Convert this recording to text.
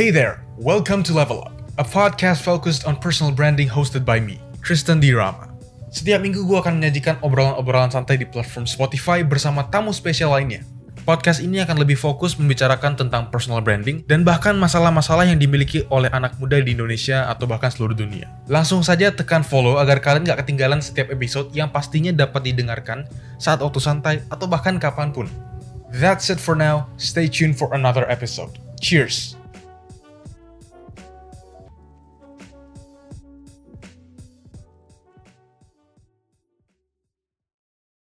Hey there, welcome to Level Up, a podcast focused on personal branding hosted by me, Kristen D. Rama. Setiap minggu gue akan menyajikan obrolan-obrolan santai di platform Spotify bersama tamu spesial lainnya. Podcast ini akan lebih fokus membicarakan tentang personal branding dan bahkan masalah-masalah yang dimiliki oleh anak muda di Indonesia atau bahkan seluruh dunia. Langsung saja tekan follow agar kalian gak ketinggalan setiap episode yang pastinya dapat didengarkan saat waktu santai atau bahkan kapan pun. That's it for now. Stay tuned for another episode. Cheers!